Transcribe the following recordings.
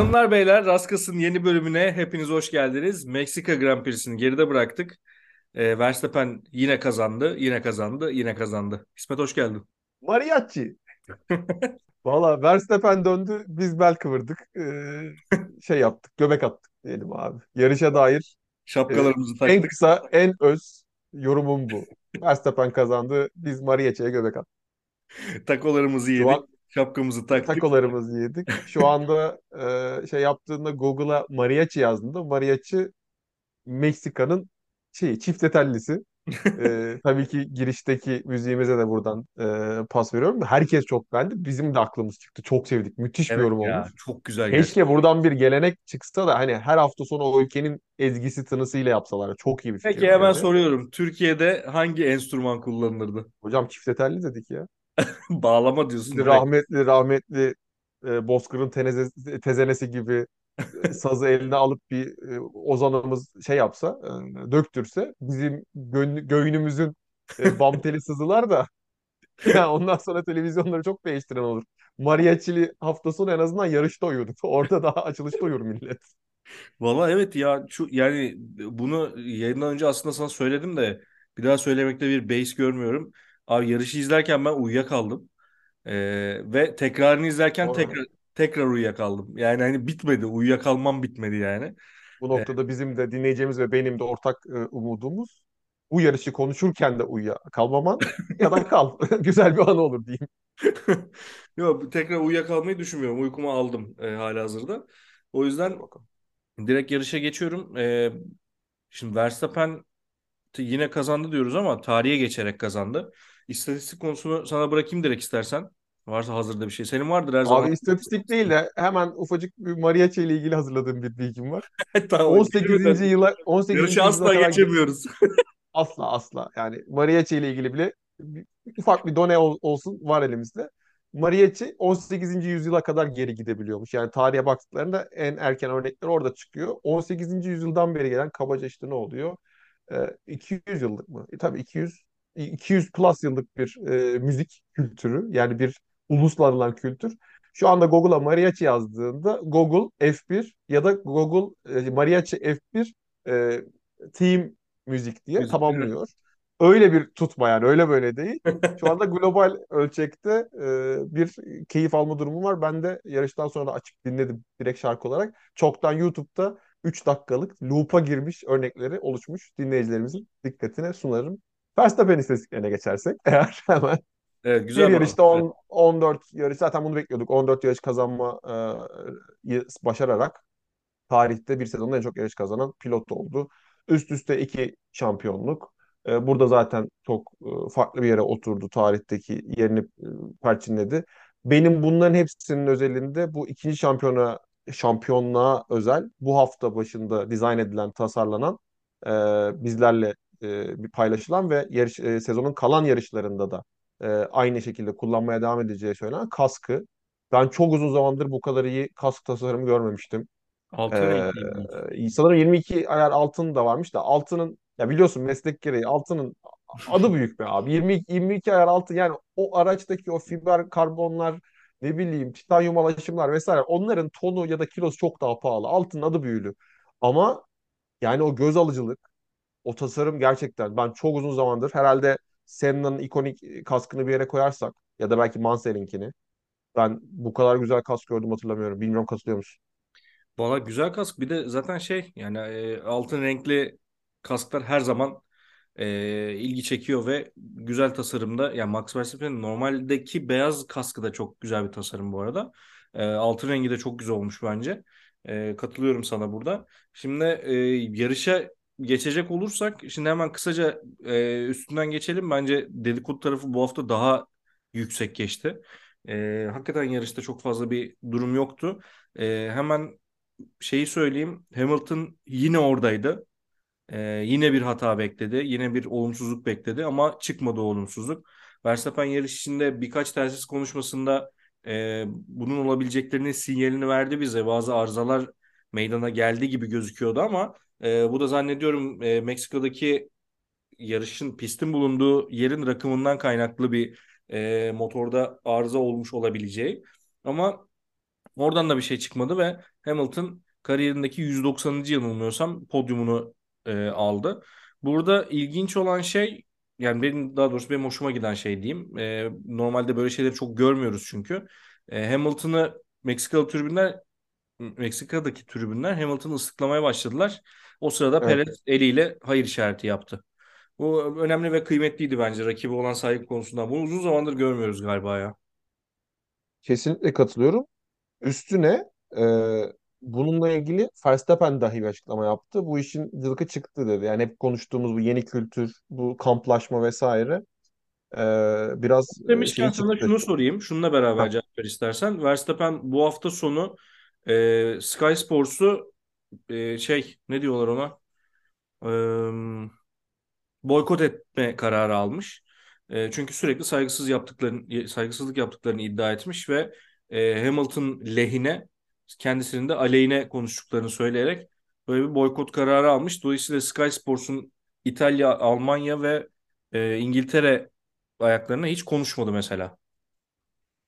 Hanımlar beyler Raskas'ın yeni bölümüne hepiniz hoş geldiniz. Meksika Grand Prix'sini geride bıraktık. E, Verstappen yine kazandı, yine kazandı, yine kazandı. İsmet hoş geldin. Mariachi. Valla Verstappen döndü, biz bel kıvırdık. Ee, şey yaptık, göbek attık diyelim abi. Yarışa dair Şapkalarımızı e, taktık. en kısa, en öz yorumum bu. Verstappen kazandı, biz Mariachi'ye göbek attık. Takolarımızı Şu yedik, an şapkamızı taktık. takolarımızı yedik. Şu anda e, şey yaptığında Google'a Mariachi yazdığında Mariachi Meksika'nın şey çift tellisi. Ee, tabii ki girişteki müziğimize de buradan e, pas veriyorum. Herkes çok beğendi. Bizim de aklımız çıktı. Çok sevdik. Müthiş bir Evet yorum ya olmuş. çok güzel gerçekten. Keşke buradan bir gelenek çıksa da hani her hafta sonu o ülkenin ezgisi tınısıyla yapsalar. Çok iyi bir fikir Peki hemen bence. soruyorum. Türkiye'de hangi enstrüman kullanılırdı? Hocam çift telli dedik ya. Bağlama diyorsun. Direkt. rahmetli rahmetli e, Bozkır'ın teneze- tezenesi gibi e, sazı eline alıp bir e, ozanımız şey yapsa, e, döktürse bizim gön- göğünümüzün e, bam teli sızılar da yani ondan sonra televizyonları çok değiştiren olur. Mariachili hafta sonu en azından yarışta uyuduk. Orada daha açılışta uyur millet. Valla evet ya şu yani bunu yayından önce aslında sana söyledim de bir daha söylemekte bir beis görmüyorum. Abi yarışı izlerken ben uyuyakaldım. Ee, ve tekrarını izlerken Doğru. tekrar tekrar uyuyakaldım. Yani hani bitmedi. Uyuyakalmam bitmedi yani. Bu Ee, noktada bizim de dinleyeceğimiz ve benim de ortak e, umudumuz bu yarışı konuşurken de uyuya kalmaman ya da kal. Güzel bir anı olur diyeyim. Yok tekrar uyuyakalmayı düşünmüyorum. Uykumu aldım e, halihazırda. O yüzden direkt yarışa geçiyorum. Ee, şimdi Verstappen yine kazandı diyoruz ama tarihe geçerek kazandı. İstatistik konusunu sana bırakayım direkt istersen. Varsa hazırda bir şey. Senin vardır her zaman. Abi istatistik değil de hemen ufacık bir Mariachi ile ilgili hazırladığım bir bilgim var. Tamam. 18. yıla 18. Yarışı yüzyıla asla geçemiyoruz. asla asla yani Mariachi ile ilgili bile ufak bir done ol- olsun var elimizde. Mariachi 18. yüzyıla kadar geri gidebiliyormuş. Yani tarihe baktıklarında en erken örnekler orada çıkıyor. 18. yüzyıldan beri gelen kabaca işte ne oluyor? Ee, 200 yıllık mı? E, tabii 200 200 plus yıllık bir e, müzik kültürü yani bir uluslararası kültür. Şu anda Google'a mariachi yazdığında Google F1 ya da Google e, mariachi F1 e, team müzik diye Müzik, evet. tamamlıyor. Öyle bir tutma yani öyle böyle değil. Şu anda global ölçekte e, bir keyif alma durumu var. Ben de yarıştan sonra da açıp dinledim direkt şarkı olarak. Çoktan YouTube'da 3 dakikalık loop'a girmiş örnekleri oluşmuş dinleyicilerimizin dikkatine sunarım. Verstappen istatistiklerine geçersek eğer hemen Evet güzel bir yarışta 10, 14 yarış zaten bunu bekliyorduk. 14 yarış kazanma e, başararak tarihte bir sezonda en çok yarış kazanan pilot oldu. Üst üste iki şampiyonluk. E, burada zaten çok e, farklı bir yere oturdu. Tarihteki yerini e, perçinledi. Benim bunların hepsinin özelinde bu ikinci şampiyona şampiyonluğa özel bu hafta başında dizayn edilen, tasarlanan e, bizlerle e, bir paylaşılan ve yarış e, sezonun kalan yarışlarında da e, aynı şekilde kullanmaya devam edeceği söylenen kaskı. Ben çok uzun zamandır bu kadar iyi kask tasarımı görmemiştim. Altın Ee, renkliydi. sanırım 22 ayar altın da varmış da altının ya biliyorsun meslek gereği altının adı büyük be abi. 22, 22 ayar altın yani o araçtaki o fiber karbonlar ne bileyim titanyum alaşımlar vesaire onların tonu ya da kilosu çok daha pahalı. Altının adı büyülü. Ama yani o göz alıcılık, o tasarım gerçekten ben çok uzun zamandır herhalde Senna'nın ikonik kaskını bir yere koyarsak ya da belki Mansell'inkini ben bu kadar güzel kask gördüm hatırlamıyorum. Bilmiyorum katılıyor musun? Valla güzel kask. Bir de zaten şey yani e, altın renkli kasklar her zaman e, ilgi çekiyor ve güzel tasarımda. Yani Max Verstappen'in normaldeki beyaz kaskı da çok güzel bir tasarım bu arada. E, altın rengi de çok güzel olmuş bence. E, katılıyorum sana burada. Şimdi e, yarışa geçecek olursak şimdi hemen kısaca e, üstünden geçelim. Bence dedikodu tarafı bu hafta daha yüksek geçti. E, hakikaten yarışta çok fazla bir durum yoktu. E, hemen şeyi söyleyeyim. Hamilton yine oradaydı. Ee, yine bir hata bekledi. Yine bir olumsuzluk bekledi ama çıkmadı olumsuzluk. Verstappen yarış içinde birkaç telsiz konuşmasında e, bunun olabileceklerinin sinyalini verdi bize. Bazı arızalar meydana geldi gibi gözüküyordu ama e, bu da zannediyorum e, Meksika'daki yarışın pistin bulunduğu yerin rakımından kaynaklı bir e, motorda arıza olmuş olabileceği. Ama Oradan da bir şey çıkmadı ve Hamilton kariyerindeki 190. yanılmıyorsam podyumunu e, aldı. Burada ilginç olan şey yani benim daha doğrusu benim hoşuma giden şey diyeyim. E, normalde böyle şeyleri çok görmüyoruz çünkü. E, Hamilton'ı Meksikalı tribünler Meksika'daki tribünler Hamilton'ı ıslıklamaya başladılar. O sırada Evet. Perez eliyle hayır işareti yaptı. Bu önemli ve kıymetliydi bence rakibi olan saygı konusundan. Bunu uzun zamandır görmüyoruz galiba ya. Kesinlikle katılıyorum. Üstüne e, bununla ilgili Verstappen dahi bir açıklama yaptı. Bu işin cılkı çıktı dedi. Yani hep konuştuğumuz bu yeni kültür, bu kamplaşma vesaire e, biraz e, Demişken şeyi sana şunu sorayım. Şununla beraber Ha, cevap ver istersen. Verstappen bu hafta sonu e, Sky Sports'u e, şey ne diyorlar ona? E, boykot etme kararı almış. E, çünkü sürekli saygısız yaptıklarını, saygısızlık yaptıklarını iddia etmiş ve e, Hamilton lehine kendisinin de aleyhine konuştuklarını söyleyerek böyle bir boykot kararı almış. Dolayısıyla Sky Sports'un İtalya, Almanya ve e, İngiltere ayaklarına hiç konuşmadı mesela.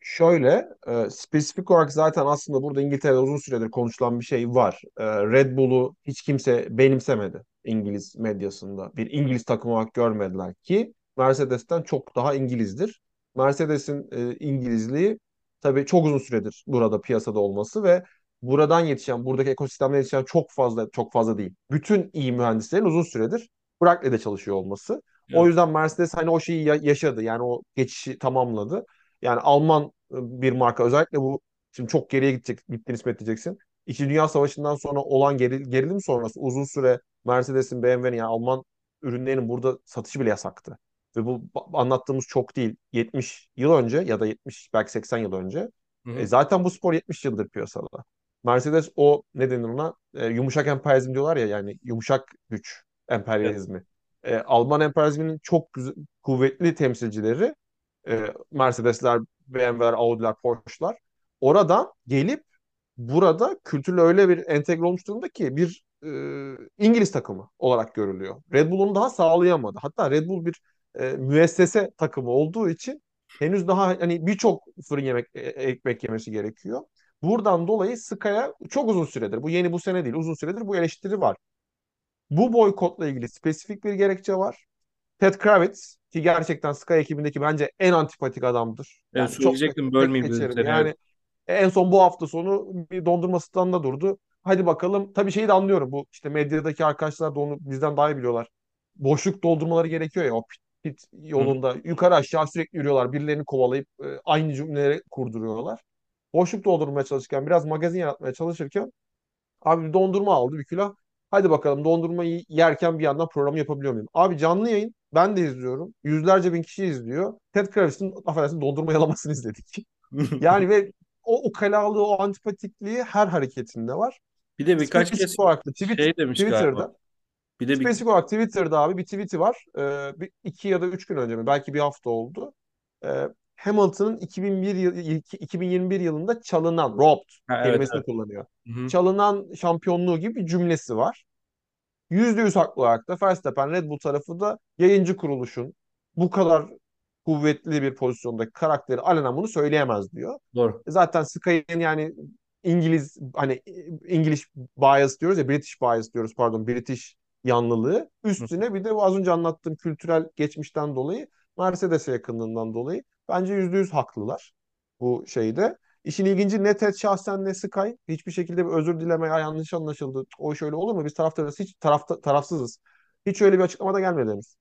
Şöyle, e, spesifik olarak zaten aslında burada İngiltere'de uzun süredir konuşulan bir şey var. E, Red Bull'u hiç kimse benimsemedi İngiliz medyasında. Bir İngiliz takım olarak görmediler ki Mercedes'ten çok daha İngilizdir. Mercedes'in e, İngilizliği tabii çok uzun süredir burada piyasada olması ve buradan yetişen, buradaki ekosistemden yetişen çok fazla, çok fazla değil. Bütün iyi mühendislerin uzun süredir Brackley'de çalışıyor olması. O Evet. yüzden Mercedes hani o şeyi ya- yaşadı. Yani o geçişi tamamladı. Yani Alman e, bir marka özellikle bu şimdi çok geriye gidecek gittiğini ispat edeceksin. İkinci Dünya Savaşı'ndan sonra olan geri- gerilim sonrası uzun süre Mercedes'in, BMW'nin yani Alman ürünlerinin burada satışı bile yasaktı. Ve bu anlattığımız çok değil. 70 yıl önce ya da 70 belki 80 yıl önce. Hı E, zaten bu spor 70 yıldır piyasada. Mercedes o ne denir ona? E, yumuşak emperyalizm diyorlar ya yani yumuşak güç Evet. emperyalizmi. E, Alman emperyalizminin çok güzel- kuvvetli temsilcileri e, Mercedesler, BMW'ler, Audi'ler, Porsche'lar. Oradan gelip burada kültürle öyle bir entegre olmuş durumda ki bir e, İngiliz takımı olarak görülüyor. Red Bull onu daha sağlayamadı. Hatta Red Bull bir e, müessese takımı olduğu için henüz daha hani birçok fırın yemek e, ekmek yemesi gerekiyor. Buradan dolayı Sky'a çok uzun süredir, bu yeni bu sene değil, uzun süredir bu eleştiri var. Bu boykotla ilgili spesifik bir gerekçe var. Ted Kravitz ki gerçekten Sky ekibindeki bence en antipatik adamdır. Evet, Yani çok net söyleyecektim tek bölmeyeyim seni. Evet. Yani en son bu hafta sonu bir dondurma standında durdu. Hadi bakalım. Tabii şeyi de anlıyorum. Bu işte medyadaki arkadaşlar da onu bizden daha iyi biliyorlar. Boşluk doldurmaları gerekiyor ya o pit, pit Hı hı. yolunda. Yukarı aşağı sürekli yürüyorlar. Birilerini kovalayıp e, aynı cümleleri kurduruyorlar. Boşluk doldurmaya çalışırken, biraz magazin yaratmaya çalışırken Abi bir dondurma aldı bir kilo. Hadi bakalım dondurmayı yerken bir yandan programı yapabiliyor muyum? Abi canlı yayın ben de izliyorum. Yüzlerce bin kişi izliyor. Ted Kravitz'in affedersin dondurma yalamasını izledik. Yani ve o ukalalığı, o antipatikliği her hareketinde var. Bir de birkaç kez Spesifik olarak da tweet, şey demiş galiba. Twitter'da Bir de bir spesifik olarak Twitter'da abi bir tweet'i var. Ee, bir, iki ya da üç gün önce mi? Belki bir hafta oldu. Ee, Hamilton'ın 2001 yıl, 2021 yılında çalınan, robbed ha, evet kelimesini evet. kullanıyor. Hı hı. Çalınan şampiyonluğu gibi bir cümlesi var. %100 haklı olarak da Verstappen Red Bull tarafı da yayıncı kuruluşun bu kadar kuvvetli bir pozisyondaki karakteri alenen bunu söyleyemez diyor. Doğru. Zaten Sky'ın yani İngiliz hani English bias diyoruz ya British bias diyoruz pardon British yanlılığı Hı. üstüne bir de bu az önce anlattığım kültürel geçmişten dolayı Mercedes'e yakınlığından dolayı bence %100 haklılar bu şeyde. İşin ilginci ne Ted şahsen ne Sky hiçbir şekilde bir özür dileme ya yanlış anlaşıldı. O şöyle olur mu? Biz taraftarız. Hiç tarafta, tarafsızız. Hiç öyle bir açıklamada gelmedi henüz.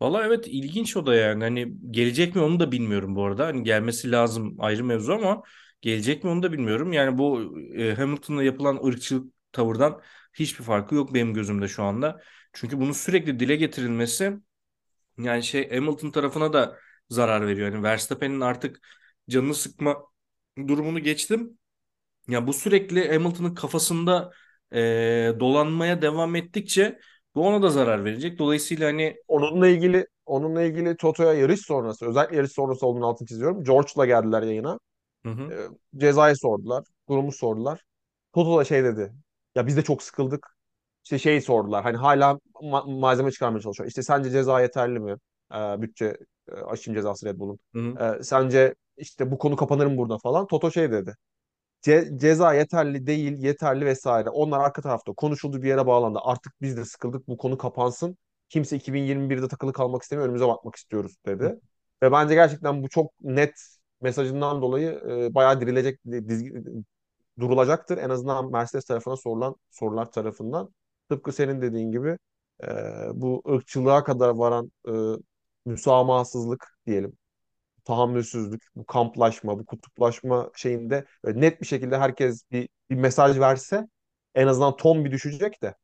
Valla evet ilginç o da yani. Hani gelecek mi onu da bilmiyorum bu arada. Hani gelmesi lazım ayrı mevzu ama gelecek mi onu da bilmiyorum. Yani bu e, Hamilton'la yapılan ırkçılık tavırdan hiçbir farkı yok benim gözümde şu anda. Çünkü bunun sürekli dile getirilmesi yani şey Hamilton tarafına da zarar veriyor. Yani Verstappen'in artık canını sıkma durumunu geçtim. Ya bu sürekli Hamilton'ın kafasında e, dolanmaya devam ettikçe bu ona da zarar verecek. Dolayısıyla hani Onunla ilgili onunla ilgili Toto'ya yarış sonrası özellikle yarış sonrası olduğunu altını çiziyorum. George'la geldiler yayına. hı E, hı, cezayı sordular. Durumu sordular. Toto da şey dedi. Ya biz de çok sıkıldık. İşte şey sordular. Hani hala ma- malzeme çıkarmaya çalışıyor. İşte sence ceza yeterli mi? Ee, bütçe e, aşım cezası Red Bull'un. Ee, sence işte bu konu kapanır mı burada falan. Toto şey dedi. Ce- ceza yeterli değil, yeterli vesaire. Onlar arka tarafta konuşuldu bir yere bağlandı. Artık biz de sıkıldık bu konu kapansın. Kimse 2021'de takılı kalmak istemiyor, önümüze bakmak istiyoruz dedi. Ve bence gerçekten bu çok net mesajından dolayı e, bayağı dirilecek, diz- durulacaktır. En azından Mercedes tarafına sorulan sorular tarafından. Tıpkı senin dediğin gibi e, bu ırkçılığa kadar varan e, müsamahasızlık diyelim tahammülsüzlük, bu kamplaşma, bu kutuplaşma şeyinde net bir şekilde herkes bir, bir mesaj verse en azından ton bir düşecek de.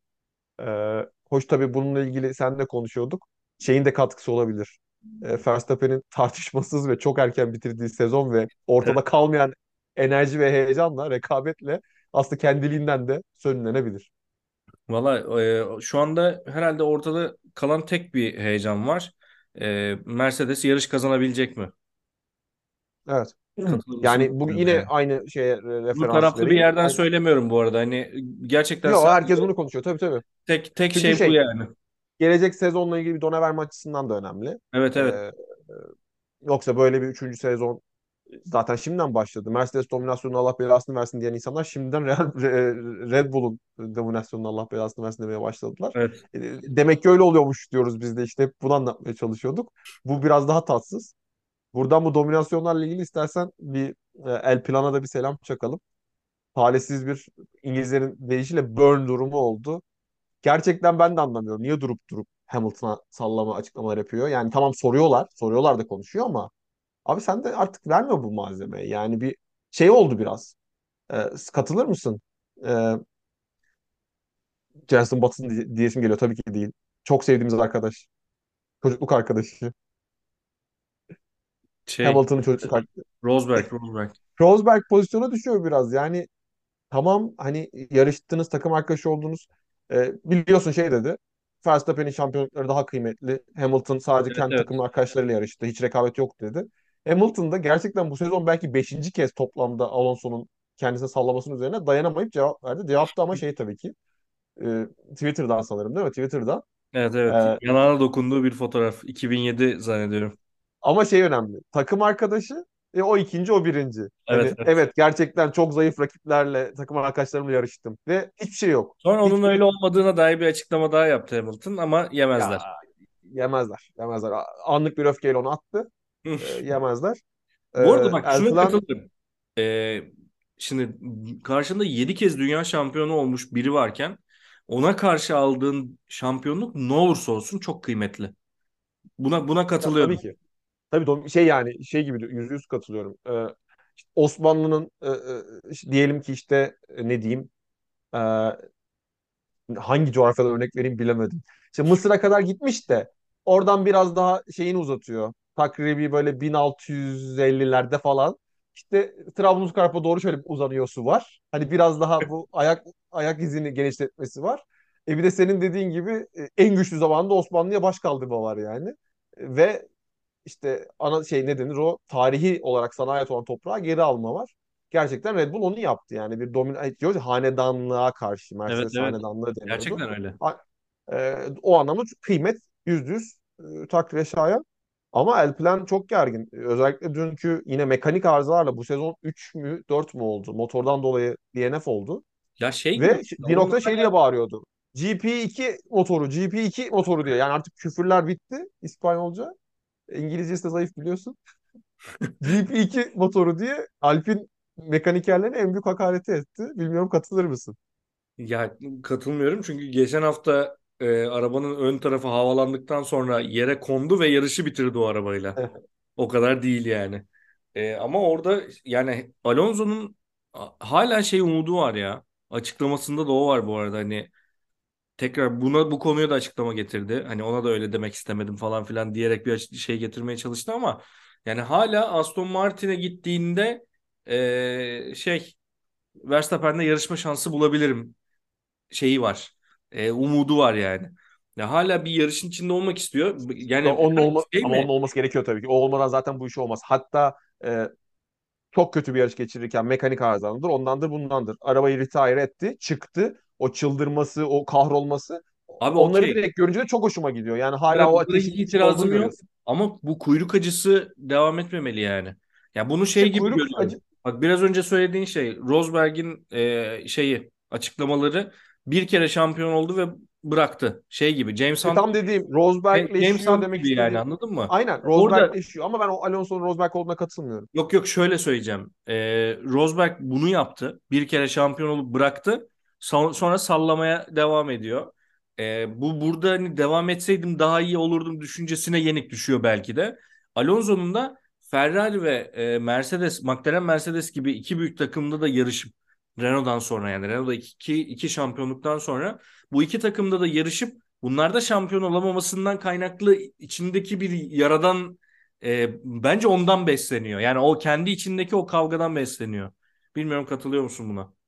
Ee, hoş tabii bununla ilgili seninle konuşuyorduk. Şeyin de katkısı olabilir. Ee, Verstappen'in tartışmasız ve çok erken bitirdiği sezon ve ortada kalmayan enerji ve heyecanla, rekabetle aslında kendiliğinden de sönümlenebilir. Valla e, şu anda herhalde ortada kalan tek bir heyecan var. E, Mercedes yarış kazanabilecek mi? Evet. Yani bu yine yani. aynı şeye Bu referans taraflı bir vereyim. yerden Yani, söylemiyorum bu arada. Hani gerçekten yok herkes bunu konuşuyor tabii tabii. tek tek Çünkü şey bu şey yani. gelecek sezonla ilgili bir done verme açısından da önemli. Evet evet. Ee, yoksa böyle bir üçüncü sezon zaten şimdiden başladı. Mercedes dominasyonunu Allah belasını versin diyen insanlar şimdiden Real, Red Bull'un dominasyonunu Allah belasını versin demeye başladılar. Evet. Ee, Demek ki öyle oluyormuş diyoruz biz de işte hep bunu anlatmaya çalışıyorduk. Bu biraz daha tatsız. Buradan bu dominasyonlarla ilgili istersen bir e, El Plan'a da bir selam çakalım. Talihsiz bir İngilizlerin deyişiyle burn durumu oldu. Gerçekten ben de anlamıyorum. Niye durup durup Hamilton'a sallama açıklamalar yapıyor? Yani tamam soruyorlar. Soruyorlar da konuşuyor ama abi sen de artık verme bu malzemeyi. Yani bir şey oldu biraz. Ee, katılır mısın? Ee, Jenson Button diye- diyesim geliyor. Tabii ki değil. Çok sevdiğimiz arkadaş. Çocukluk arkadaşı. Şey Hamilton'ın çocukluk arkadaşı. Rosberg, Rosberg. Rosberg pozisyona düşüyor biraz. Yani tamam hani yarıştığınız takım arkadaşı oldunuz. Ee, biliyorsun şey dedi. Verstappen'in şampiyonlukları daha kıymetli. Hamilton sadece Evet kendi evet. takım arkadaşlarıyla yarıştı. Hiç rekabet yok dedi. Hamilton da gerçekten bu sezon belki beşinci kez toplamda Alonso'nun kendisine sallamasının üzerine dayanamayıp cevap verdi. Cevap da ama şey tabii ki e, Twitter'dan sanırım değil mi? Twitter'dan. Evet evet. E, Yanağına dokunduğu bir fotoğraf. 2007 zannediyorum. Ama şey önemli. Takım arkadaşı e, o ikinci o birinci. Evet Hani evet. evet gerçekten çok zayıf rakiplerle takım arkadaşlarımla yarıştım. Ve hiçbir şey yok. Sonra onun Hiçbir öyle olmadığına dair bir açıklama daha yaptı Hamilton ama Ya yemezler. yemezler. Yemezler. Anlık bir öfkeyle onu attı. E, yemezler. E, Bu arada bak şuna Elflen katılırım. Ee, şimdi karşında 7 kez dünya şampiyonu olmuş biri varken ona karşı aldığın şampiyonluk ne olursa olsun çok kıymetli. Buna buna ya, tabii katılıyorum. ki. Tabii şey yani şey gibi yüzde yüz katılıyorum. E, işte Osmanlı'nın e, e, diyelim ki işte e, ne diyeyim e, hangi coğrafyada örnek vereyim bilemedim. İşte Mısır'a kadar gitmiş de oradan biraz daha şeyini uzatıyor. Takribi böyle 1650'lerde falan. İşte Trablusgarp'a doğru şöyle bir uzanıyor su var. Hani biraz daha bu ayak ayak izini genişletmesi var. E bir de senin dediğin gibi e, en güçlü zamanda Osmanlı'ya baş kaldırma var yani. Ve işte ana şey ne denir o tarihi olarak sana ait olan toprağı geri alma var. Gerçekten Red Bull onu yaptı yani bir domine diyoruz hanedanlığa karşı Evet Mercedes evet. hanedanlığı deniyordu. Gerçekten öyle. Ha- e, o anlamda kıymet yüzde yüz e, takdire şayan. Ama El Plan çok gergin. Özellikle dünkü yine mekanik arızalarla bu sezon 3 mü 4 mü oldu? Motordan dolayı DNF oldu. Ya şey gibi Ve bir onun noktada şey diye bağırıyordu. GP2 motoru, GP2 motoru diye. Yani artık küfürler bitti İspanyolca. İngilizcesi de zayıf biliyorsun. GP2 motoru diye Alp'in mekanikerlerine en büyük hakareti etti. Bilmiyorum katılır mısın? Ya katılmıyorum çünkü geçen hafta e, arabanın ön tarafı havalandıktan sonra yere kondu ve yarışı bitirdi o arabayla. O kadar değil yani. E, ama orada yani Alonso'nun hala şey umudu var ya. Açıklamasında da o var bu arada hani tekrar buna bu konuya da açıklama getirdi. Hani ona da öyle demek istemedim falan filan diyerek bir şey getirmeye çalıştı ama yani hala Aston Martin'e gittiğinde e, şey Verstappen'le yarışma şansı bulabilirim şeyi var. E, umudu var yani. Ya hala bir yarışın içinde olmak istiyor. Ama Yani onun, olma, şey ama onun olması gerekiyor tabii ki. O olmadan zaten bu iş olmaz. Hatta e, çok kötü bir yarış geçirirken mekanik arızalandır. Ondandır bundandır. Arabayı retire etti. Çıktı. O çıldırması, o kahrolması. Abi Onları okey. direkt görünce de çok hoşuma gidiyor. Yani hala o bunlara ateşin itirazım yok. görüyorsun. Ama bu kuyruk acısı devam etmemeli yani. Ya bunu şey İşte gibi görüyorum. acı... Bak biraz önce söylediğin şey Rosberg'in e, şeyi açıklamaları bir kere şampiyon oldu ve bıraktı. Şey gibi James Hunt tam dediğim James Rosberg'leşiyor Hunt demek gibi yani istediğim. anladın mı? Aynen Orada Rosberg'leşiyor ama ben o Alonso'nun Rosberg olduğuna katılmıyorum. yok yok şöyle söyleyeceğim. E, Rosberg bunu yaptı. Bir kere şampiyon olup bıraktı. Son- Sonra sallamaya devam ediyor. E, bu burada hani devam etseydim daha iyi olurdum düşüncesine yenik düşüyor belki de. Alonso'nun da Ferrari ve e, Mercedes, McLaren Mercedes gibi iki büyük takımda da yarışıp Renault'dan sonra yani Renault'da iki, iki şampiyonluktan sonra bu iki takımda da yarışıp bunlarda şampiyon olamamasından kaynaklı içindeki bir yaradan e, bence ondan besleniyor. Yani o kendi içindeki o kavgadan besleniyor. Bilmiyorum katılıyor musun buna?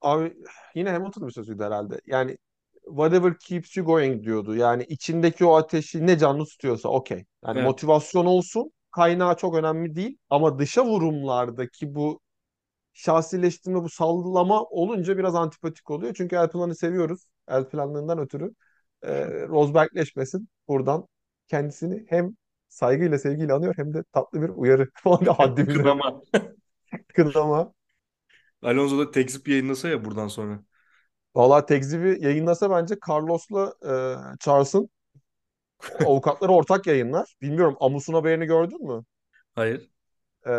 Abi yine Hamilton'ın bir sözüydü herhalde. Yani whatever keeps you going diyordu. Yani içindeki o ateşi ne canlı tutuyorsa okey. Yani Evet. motivasyon olsun. Kaynağı çok önemli değil. Ama dışa vurumlardaki bu şahsileştirme, bu sallama olunca biraz antipatik oluyor. Çünkü El Plan'ı seviyoruz. El Planlığından ötürü. Ee, Rosbergleşmesin. Buradan kendisini hem saygıyla, sevgiyle anıyor hem de tatlı bir uyarı haddimize Kınama. kınama. Alonso da tekzip yayınlasa ya buradan sonra. Valla tekzibi yayınlasa bence Carlos'la e, Charles'ın avukatları ortak yayınlar. Bilmiyorum Amus'un haberini gördün mü? Hayır. E,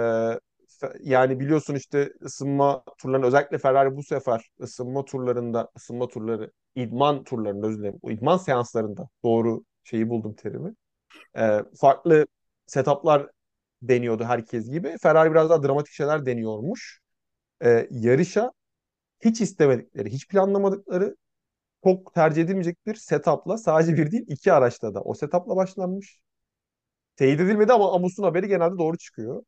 yani biliyorsun işte ısınma turlarında özellikle Ferrari bu sefer ısınma turlarında, ısınma turları, idman turlarında özür dilerim. İdman seanslarında doğru şeyi buldum terimi. E, farklı setuplar deniyordu herkes gibi. Ferrari biraz daha dramatik şeyler deniyormuş. E, yarışa hiç istemedikleri, hiç planlamadıkları çok tercih edilmeyecek bir setupla sadece bir değil iki araçta da o setupla başlanmış. Teyit edilmedi ama Amus'un haberi genelde doğru çıkıyor.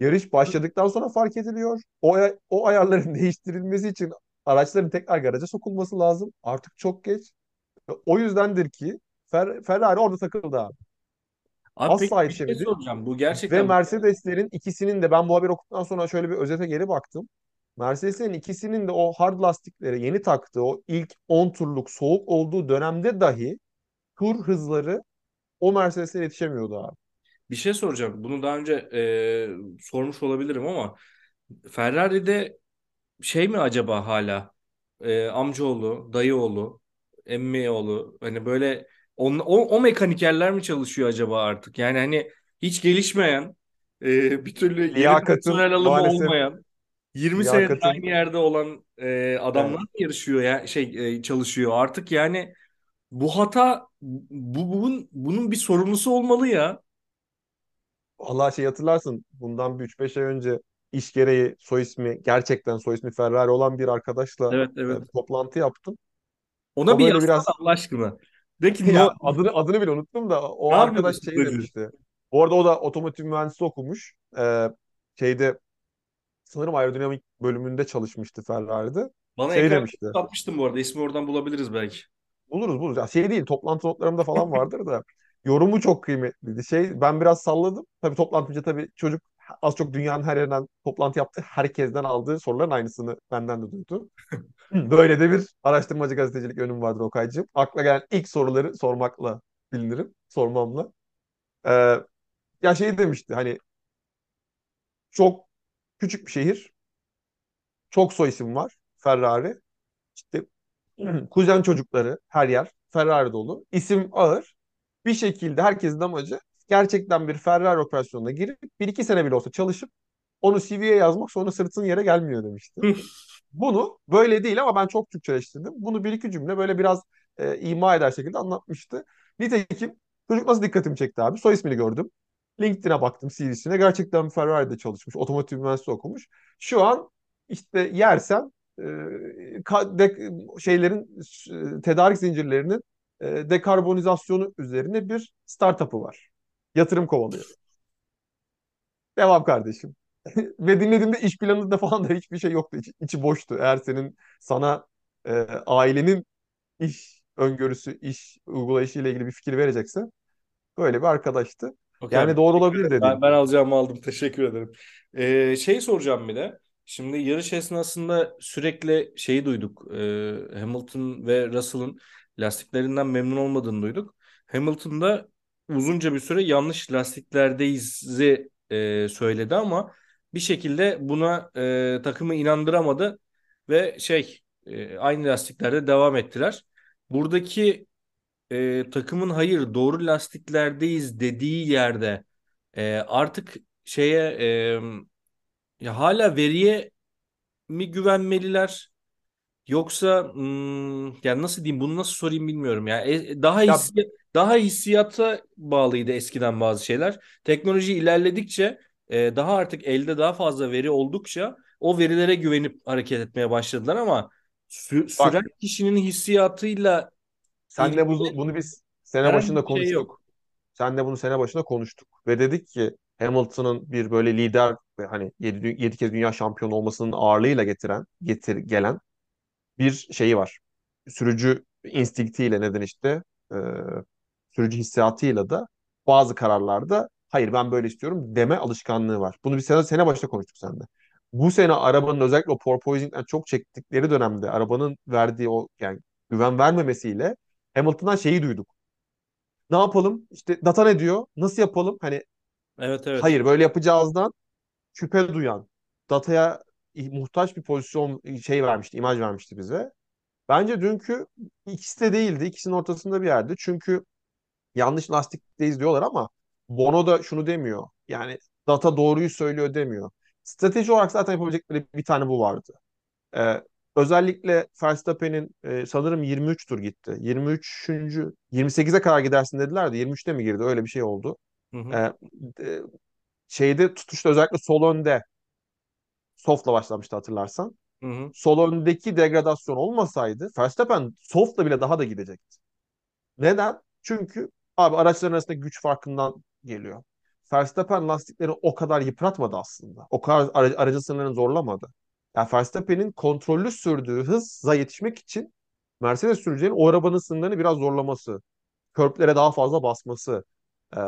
Yarış başladıktan sonra fark ediliyor. O, o ayarların değiştirilmesi için araçların tekrar garaja sokulması lazım. Artık çok geç. O yüzdendir ki Fer- Ferrari orada takıldı abi. Abi peki Asla bir şey yetişemedi. soracağım. Bu Ve gerçekten Mercedeslerin ikisinin de ben bu haberi okuduktan sonra şöyle bir özete geri baktım. Mercedeslerin ikisinin de o hard lastikleri yeni taktığı o ilk 10 turluk soğuk olduğu dönemde dahi tur hızları o Mercedes'e yetişemiyordu abi. bir şey soracağım. Bunu daha önce e, sormuş olabilirim ama Ferrari'de şey mi acaba hala e, amcaoğlu, dayıoğlu, emmioğlu hani böyle on, o, o mekanikerler mi çalışıyor acaba artık? Yani hani hiç gelişmeyen e, bir türlü yeni Liyakatın personel alımı maalesef olmayan 20 senedir aynı yerde olan e, adamlar evet. mı yarışıyor ya şey e, çalışıyor artık yani bu hata bu bunun bunun bir sorumlusu olmalı ya. Allah şey hatırlarsın bundan bir 3-5 ay önce iş gereği soy ismi gerçekten soy ismi Ferrari olan bir arkadaşla Evet e, evet. bir toplantı yaptım. Ona O bir yazsana biraz Allah aşkına. De ki no, ya adını adını bile unuttum da o arkadaş şey demişti. Bu arada o da otomotiv mühendisi okumuş. Ee, şeyde sanırım aerodinamik bölümünde çalışmıştı Ferrari'de. Bana Şey demişti. atmıştın bu arada. İsmi oradan bulabiliriz belki. Buluruz buluruz. Ya şey değil toplantı notlarımda falan vardır da yorumu çok kıymetliydi. Şey ben biraz salladım. Tabii toplantınca tabii çocuk az çok dünyanın her yerinden toplantı yaptı. Herkesten aldığı soruların aynısını benden de duydu. Böyle de bir araştırmacı gazetecilik önüm vardır Okay'cığım. Akla gelen ilk soruları sormakla bilinirim. Sormamla. Ee, ya şey demişti hani çok küçük bir şehir. Çok soy isim var. Ferrari. İşte kuzen çocukları her yer Ferrari dolu. İsim ağır. Bir şekilde herkesin amacı gerçekten bir Ferrari operasyonuna girip bir iki sene bile olsa çalışıp onu CV'ye yazmak sonra sırtın yere gelmiyor demişti. Bunu böyle değil ama ben çok Türkçeleştirdim. Bunu bir iki cümle böyle biraz e, ima eder şekilde anlatmıştı. Nitekim çocuk nasıl dikkatimi çekti abi? Soy ismini gördüm. LinkedIn'e baktım CV'sine. Gerçekten Ferrari'de çalışmış. Otomotiv mühendisliği okumuş. Şu an işte yersen e, de- şeylerin e, tedarik zincirlerinin e, dekarbonizasyonu üzerine bir startup'ı var. Yatırım kovalıyor. Devam kardeşim. Ve dinlediğimde iş planında falan da hiçbir şey yoktu. İçi, içi boştu. Eğer senin sana e, ailenin iş öngörüsü, iş uygulayışı ile ilgili bir fikir verecekse böyle bir arkadaştı. Abi. Yani doğru olabilir ederim. Ben, ben alacağımı aldım. Teşekkür ederim. Ee, şey soracağım bir de. Şimdi yarış esnasında sürekli şeyi duyduk. Ee, Hamilton ve Russell'ın lastiklerinden memnun olmadığını duyduk. Hamilton'da uzunca bir süre yanlış lastiklerdeyiz'i e, söyledi ama bir şekilde buna e, takımı inandıramadı ve şey e, aynı lastiklerde devam ettiler. Buradaki e, takımın hayır doğru lastiklerdeyiz dediği yerde e, artık şeye e, ya hala veriye mi güvenmeliler yoksa hmm, yani nasıl diyeyim bunu nasıl sorayım bilmiyorum ya E, daha Ya hissi daha hissiyata bağlıydı eskiden bazı şeyler. Teknoloji ilerledikçe e, daha artık elde daha fazla veri oldukça o verilere güvenip hareket etmeye başladılar ama sü- süren kişinin hissiyatıyla senle bunu, bunu biz sene başında şey konuştuk. yok. Senle bunu sene başında konuştuk. Ve dedik ki Hamilton'ın bir böyle lider ve hani 7, kez dünya şampiyonu olmasının ağırlığıyla getiren, getir, gelen bir şeyi var. Sürücü instinktiyle neden işte e, sürücü hissiyatıyla da bazı kararlarda hayır ben böyle istiyorum deme alışkanlığı var. Bunu bir sene, sene başta konuştuk seninle. Bu sene arabanın özellikle o porpoising'den çok çektikleri dönemde arabanın verdiği o yani güven vermemesiyle Hamilton'dan şeyi duyduk. Ne yapalım? İşte data ne diyor? Nasıl yapalım? Hani Evet evet. hayır böyle yapacağızdan şüphe duyan, dataya muhtaç bir pozisyon şey vermişti, imaj vermişti bize. Bence dünkü ikisi de değildi. İkisinin ortasında bir yerde. Çünkü yanlış lastikteyiz diyorlar ama Bono da şunu demiyor. Yani data doğruyu söylüyor demiyor. Strateji olarak zaten yapabilecekleri bir tane bu vardı. Ee, özellikle Verstappen'in e, sanırım 23 tur gitti. 23. 28'e kadar gidersin dediler de 23'te mi girdi? Öyle bir şey oldu. Hı hı, Ee, e, şeyde tutuşta özellikle sol önde soft'la başlamıştı hatırlarsan. hı hı. Sol öndeki degradasyon olmasaydı Verstappen soft'la bile daha da gidecekti. Neden? Çünkü abi araçların arasında güç farkından geliyor. Verstappen lastikleri o kadar yıpratmadı aslında. O kadar ara- aracı sınırlarını zorlamadı. Yani Verstappen'in kontrollü sürdüğü hıza yetişmek için Mercedes sürücülerin o arabanın sınırlarını biraz zorlaması, körplere daha fazla basması, e,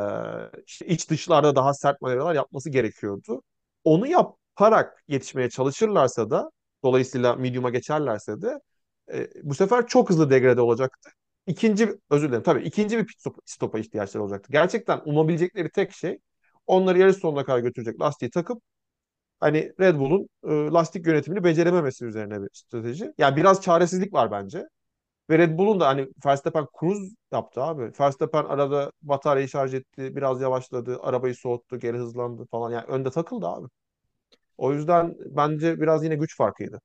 işte iç dışlarda daha sert manevralar yapması gerekiyordu. Onu yaparak yetişmeye çalışırlarsa da, dolayısıyla medium'a geçerlerse de e, bu sefer çok hızlı degrade olacaktı. İkinci, özür dilerim tabii ikinci bir pit stop, stopa ihtiyaçları olacaktı. Gerçekten umabilecekleri tek şey onları yarış sonuna kadar götürecek lastiği takıp hani Red Bull'un e, lastik yönetimini becerememesi üzerine bir strateji. Yani biraz çaresizlik var bence. Ve Red Bull'un da hani Verstappen cruise yaptı abi. Verstappen arada bataryayı şarj etti, biraz yavaşladı, arabayı soğuttu, geri hızlandı falan. Yani önde takıldı abi. O yüzden bence biraz yine güç farkıydı.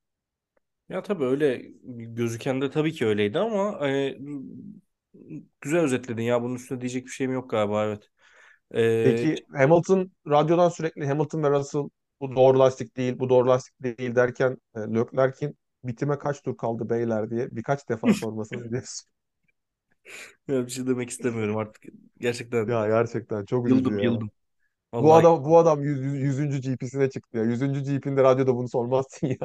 Ya tabii öyle gözüken de tabii ki öyleydi ama hani, güzel özetledin ya bunun üstüne diyecek bir şeyim yok galiba evet. Ee, Peki Hamilton radyodan sürekli Hamilton ve Russell bu doğru lastik değil, bu doğru lastik değil derken e, Leclerc'in bitime kaç tur kaldı beyler diye birkaç defa sormasını biliyorsun. ya bir şey demek istemiyorum artık. Gerçekten Ya gerçekten çok üzücü yıldım ya. yıldım. Bu Vallahi adam bu adam 100. 100. GP'sine çıktı ya. 100. GP'nde radyoda bunu sormazsın ya.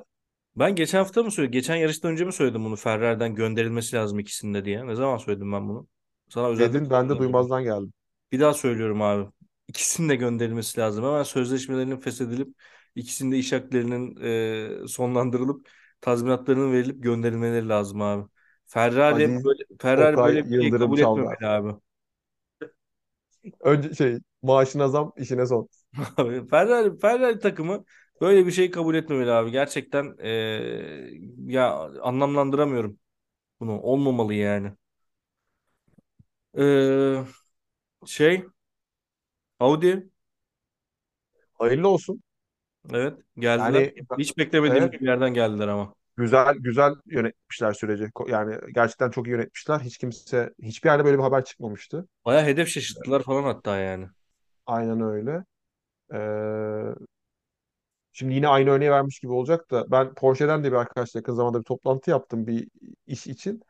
Ben geçen hafta mı söyledim? Geçen yarıştan önce mi söyledim bunu? Ferrari'den gönderilmesi lazım ikisinde diye. Ne zaman söyledim ben bunu? Sana özelden Dedin ben de duymazdan geldim. Bir daha söylüyorum abi. İkisinin de gönderilmesi lazım. Hemen sözleşmelerinin feshedilip ikisinin de iş haklarının e, sonlandırılıp tazminatlarının verilip gönderilmeleri lazım abi. Ferrari Aziz böyle Ferrari Okay böyle bir şey kabul etmemeli abi. Önce şey maaşına zam işine son. Abi Ferrari Ferrari takımı böyle bir şey kabul etmemeli abi. Gerçekten e, ya anlamlandıramıyorum bunu. Olmamalı yani. E, şey Audi Hayırlı olsun. evet geldiler. Yani Hiç beklemediğimiz evet bir yerden geldiler ama. güzel güzel yönetmişler süreci. Ko- Yani gerçekten çok iyi yönetmişler. Hiç kimse hiçbir yerde böyle bir haber çıkmamıştı. Baya hedef şaşırttılar falan hatta yani. Aynen öyle. Ee, şimdi yine aynı örneği vermiş gibi olacak da ben Porsche'den de bir arkadaşla yakın zamanda bir toplantı yaptım bir iş için.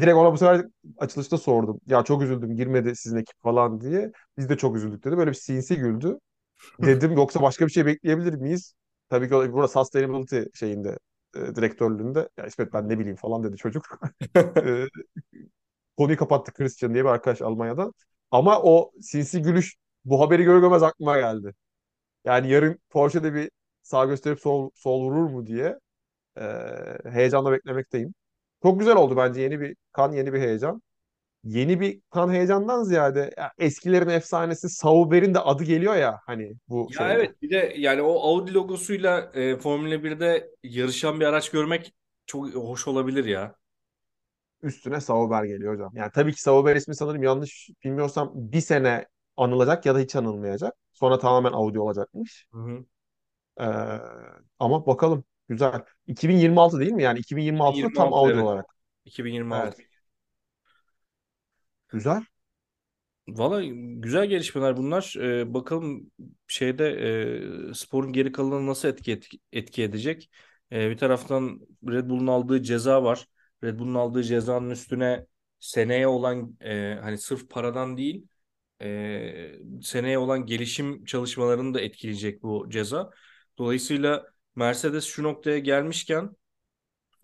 Direkt ona bu sefer açılışta sordum. Ya çok üzüldüm girmedi sizin ekip falan diye. Biz de çok üzüldük dedi. Böyle bir sinsi güldü. Dedim yoksa başka bir şey bekleyebilir miyiz? Tabii ki burada sustainability şeyinde e, direktörlüğünde ya İsmet ben ne bileyim falan dedi çocuk. E, konuyu kapattı Christian diye bir arkadaş Almanya'dan. Ama o sinsi gülüş bu haberi görür görmez aklıma geldi. Yani yarın Porsche'de bir sağ gösterip sol, sol vurur mu diye e, heyecanla beklemekteyim. Çok güzel oldu bence yeni bir kan, yeni bir heyecan. yeni bir kan heyecandan ziyade ya eskilerin efsanesi Sauber'in de adı geliyor ya hani bu Ya şeye. evet bir de yani o Audi logosuyla e, Formula 1'de yarışan bir araç görmek çok hoş olabilir ya. Üstüne Sauber geliyor hocam. Yani tabii ki Sauber ismi sanırım yanlış bilmiyorsam bir sene anılacak ya da hiç anılmayacak. Sonra tamamen Audi olacakmış. Hı hı. Ee, ama bakalım. Güzel. 2026 değil mi? Yani 2026'da tam 2026 Audi evet. olarak. 2026. Evet. Güzel. Valla güzel gelişmeler bunlar. Ee, bakalım şeyde e, sporun geri kalanını nasıl etki, etki, etki edecek. Ee, bir taraftan Red Bull'un aldığı ceza var. Red Bull'un aldığı cezanın üstüne seneye olan e, hani sırf paradan değil e, seneye olan gelişim çalışmalarını da etkileyecek bu ceza. Dolayısıyla Mercedes şu noktaya gelmişken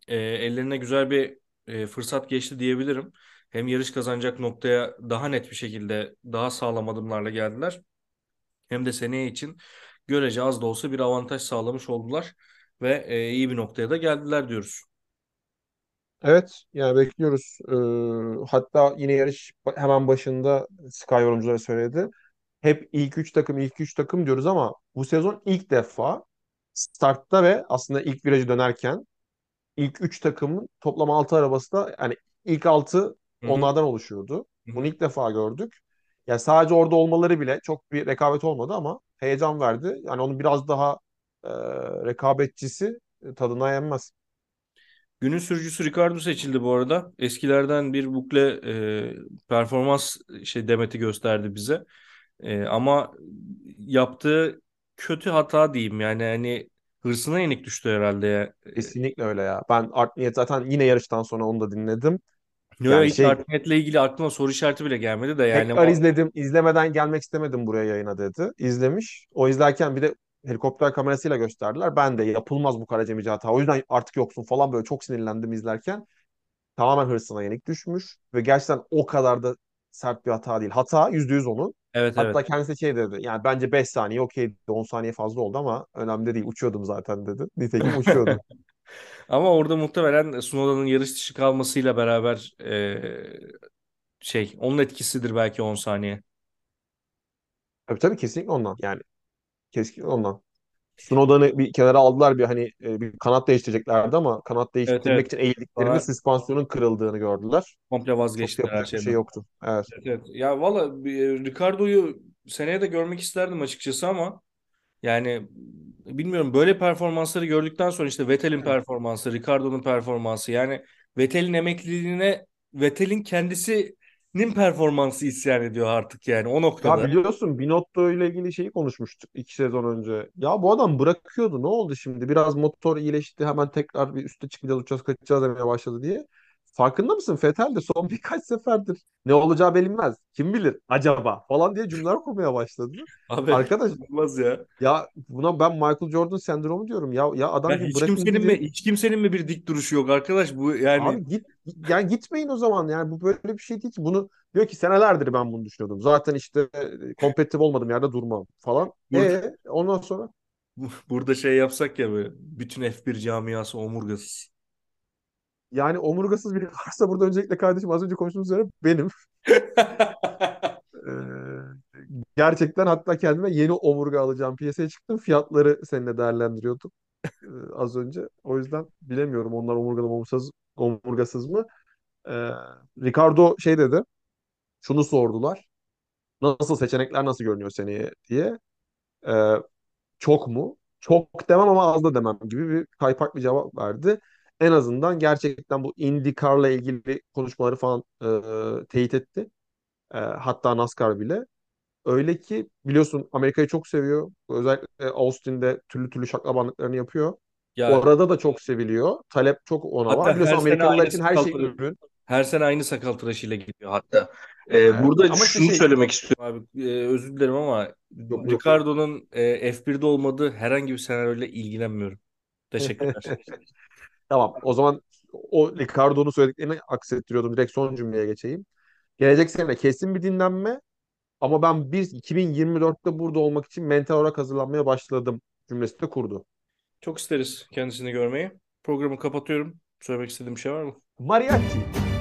e, ellerine güzel bir e, fırsat geçti diyebilirim. Hem yarış kazanacak noktaya daha net bir şekilde daha sağlam adımlarla geldiler. Hem de seneye için görece az da olsa bir avantaj sağlamış oldular ve e, iyi bir noktaya da geldiler diyoruz. Evet. Yani bekliyoruz. Ee, hatta yine yarış hemen başında Sky yorumcuları söyledi. Hep ilk üç takım ilk üç takım diyoruz ama bu sezon ilk defa startta ve aslında ilk virajı dönerken ilk 3 takımın toplam 6 arabası da yani ilk 6 Hı hı, onlardan oluşuyordu. Bunu ilk defa gördük. Yani sadece orada olmaları bile çok bir rekabet olmadı ama heyecan verdi. Yani onun biraz daha e, rekabetçisi e, tadına yenmez. Günün sürücüsü Ricardo seçildi bu arada. Eskilerden bir bukle e, performans şey demeti gösterdi bize. E, ama yaptığı kötü hata diyeyim yani hani hırsına yenik düştü herhalde ya. Kesinlikle öyle ya. Ben Art Niyet zaten yine yarıştan sonra onu da dinledim. Yo, yo, Yani şey Artnet'le ilgili aklıma soru işareti bile gelmedi de yani tekrar izledim. İzlemeden gelmek istemedim buraya yayına dedi. İzlemiş. O izlerken bir de helikopter kamerasıyla gösterdiler. Ben de yapılmaz bu Karacamici hata. O yüzden artık yoksun falan böyle çok sinirlendim izlerken. Tamamen hırsına yenik düşmüş. Ve gerçekten o kadar da sert bir hata değil. Hata %100 onun. Evet evet. Hatta kendisi şey dedi. Yani bence 5 saniye okey 10 saniye fazla oldu ama önemli değil. Uçuyordum zaten dedi. Nitekim uçuyordu. Ama orada muhtemelen Tsunoda'nın yarış dışı kalmasıyla beraber e, şey onun etkisidir belki 10 saniye. Tabii tabii kesinlikle ondan. Yani kesinlikle ondan. Tsunoda'nı bir kenara aldılar bir hani e, bir kanat değiştireceklerdi ama kanat Evet değiştirmek evet. için eğildiklerinde Sonra süspansiyonun kırıldığını gördüler. komple vazgeçtiler her bir şey şeyden. yoktu. Evet. Evet, evet. Ya valla e, Ricardo'yu seneye de görmek isterdim açıkçası ama yani bilmiyorum böyle performansları gördükten sonra işte Vettel'in Evet. performansı, Ricardo'nun performansı yani Vettel'in emekliliğine Vettel'in kendisinin performansı isyan ediyor artık yani o Ya noktada. biliyorsun Binotto ile ilgili şeyi konuşmuştuk iki sezon önce. Ya bu adam bırakıyordu. Ne oldu şimdi? Biraz motor iyileşti. Hemen tekrar bir üste çıkacağız, uçacağız, kaçacağız demeye başladı diye. Farkında mısın? Vettel de son birkaç seferdir ne olacağı bilinmez. Kim bilir acaba falan diye cümleler kurmaya başladı. Abi Arkadaş olmaz ya. ya buna ben Michael Jordan sendromu diyorum. Ya ya Ya adam bir hiç kimsenin mi hiç kimsenin mi bir dik duruşu yok arkadaş bu yani Abi git yani gitmeyin o zaman. Yani bu böyle bir şey değil ki. Bunu diyor ki senelerdir ben bunu düşünüyordum. Zaten işte e, kompetitif olmadığım yerde durmam falan. burada E ondan sonra burada şey yapsak ya böyle bütün F1 camiası omurgasız. Yani omurgasız biri varsa burada öncelikle kardeşim az önce konuştuğumuz üzere benim. Ee, gerçekten hatta kendime yeni omurga alacağım piyasaya çıktım. Fiyatları seninle değerlendiriyordum e, az önce. O yüzden bilemiyorum onlar omurgalı mı omurgasız, omurgasız mı. Ee, Ricardo şey dedi. Şunu sordular. Nasıl seçenekler nasıl görünüyor seneye diye. Ee, çok mu? Çok demem ama az da demem gibi bir kaypak bir cevap verdi. En azından gerçekten bu IndyCar'la ilgili konuşmaları falan e, teyit etti. E, hatta NASCAR bile. Öyle ki biliyorsun Amerika'yı çok seviyor. Özellikle Austin'de türlü türlü şaklabanlıklarını yapıyor. Ya Orada da çok seviliyor. Talep çok ona var. hatta Biliyorsun her sene Amerikalılar için her şey ürün. her sene aynı sakal tıraşıyla gidiyor hatta. Ee, Evet. burada Ama şunu şey söylemek istiyorum abi. Ee, özür dilerim ama yok. Ricardo'nun e, F1'de olmadığı herhangi bir senaryoyla ilgilenmiyorum. Teşekkürler. Tamam. O zaman o Ricardo'nun söylediklerini aksettiriyordum. Direkt son cümleye geçeyim. Gelecek sene kesin bir dinlenme ama ben biz 2024'te burada olmak için mental olarak hazırlanmaya başladım cümlesi de kurdu. Çok isteriz kendisini görmeyi. Programı kapatıyorum. Söylemek istediğim bir şey var mı? Mariachi.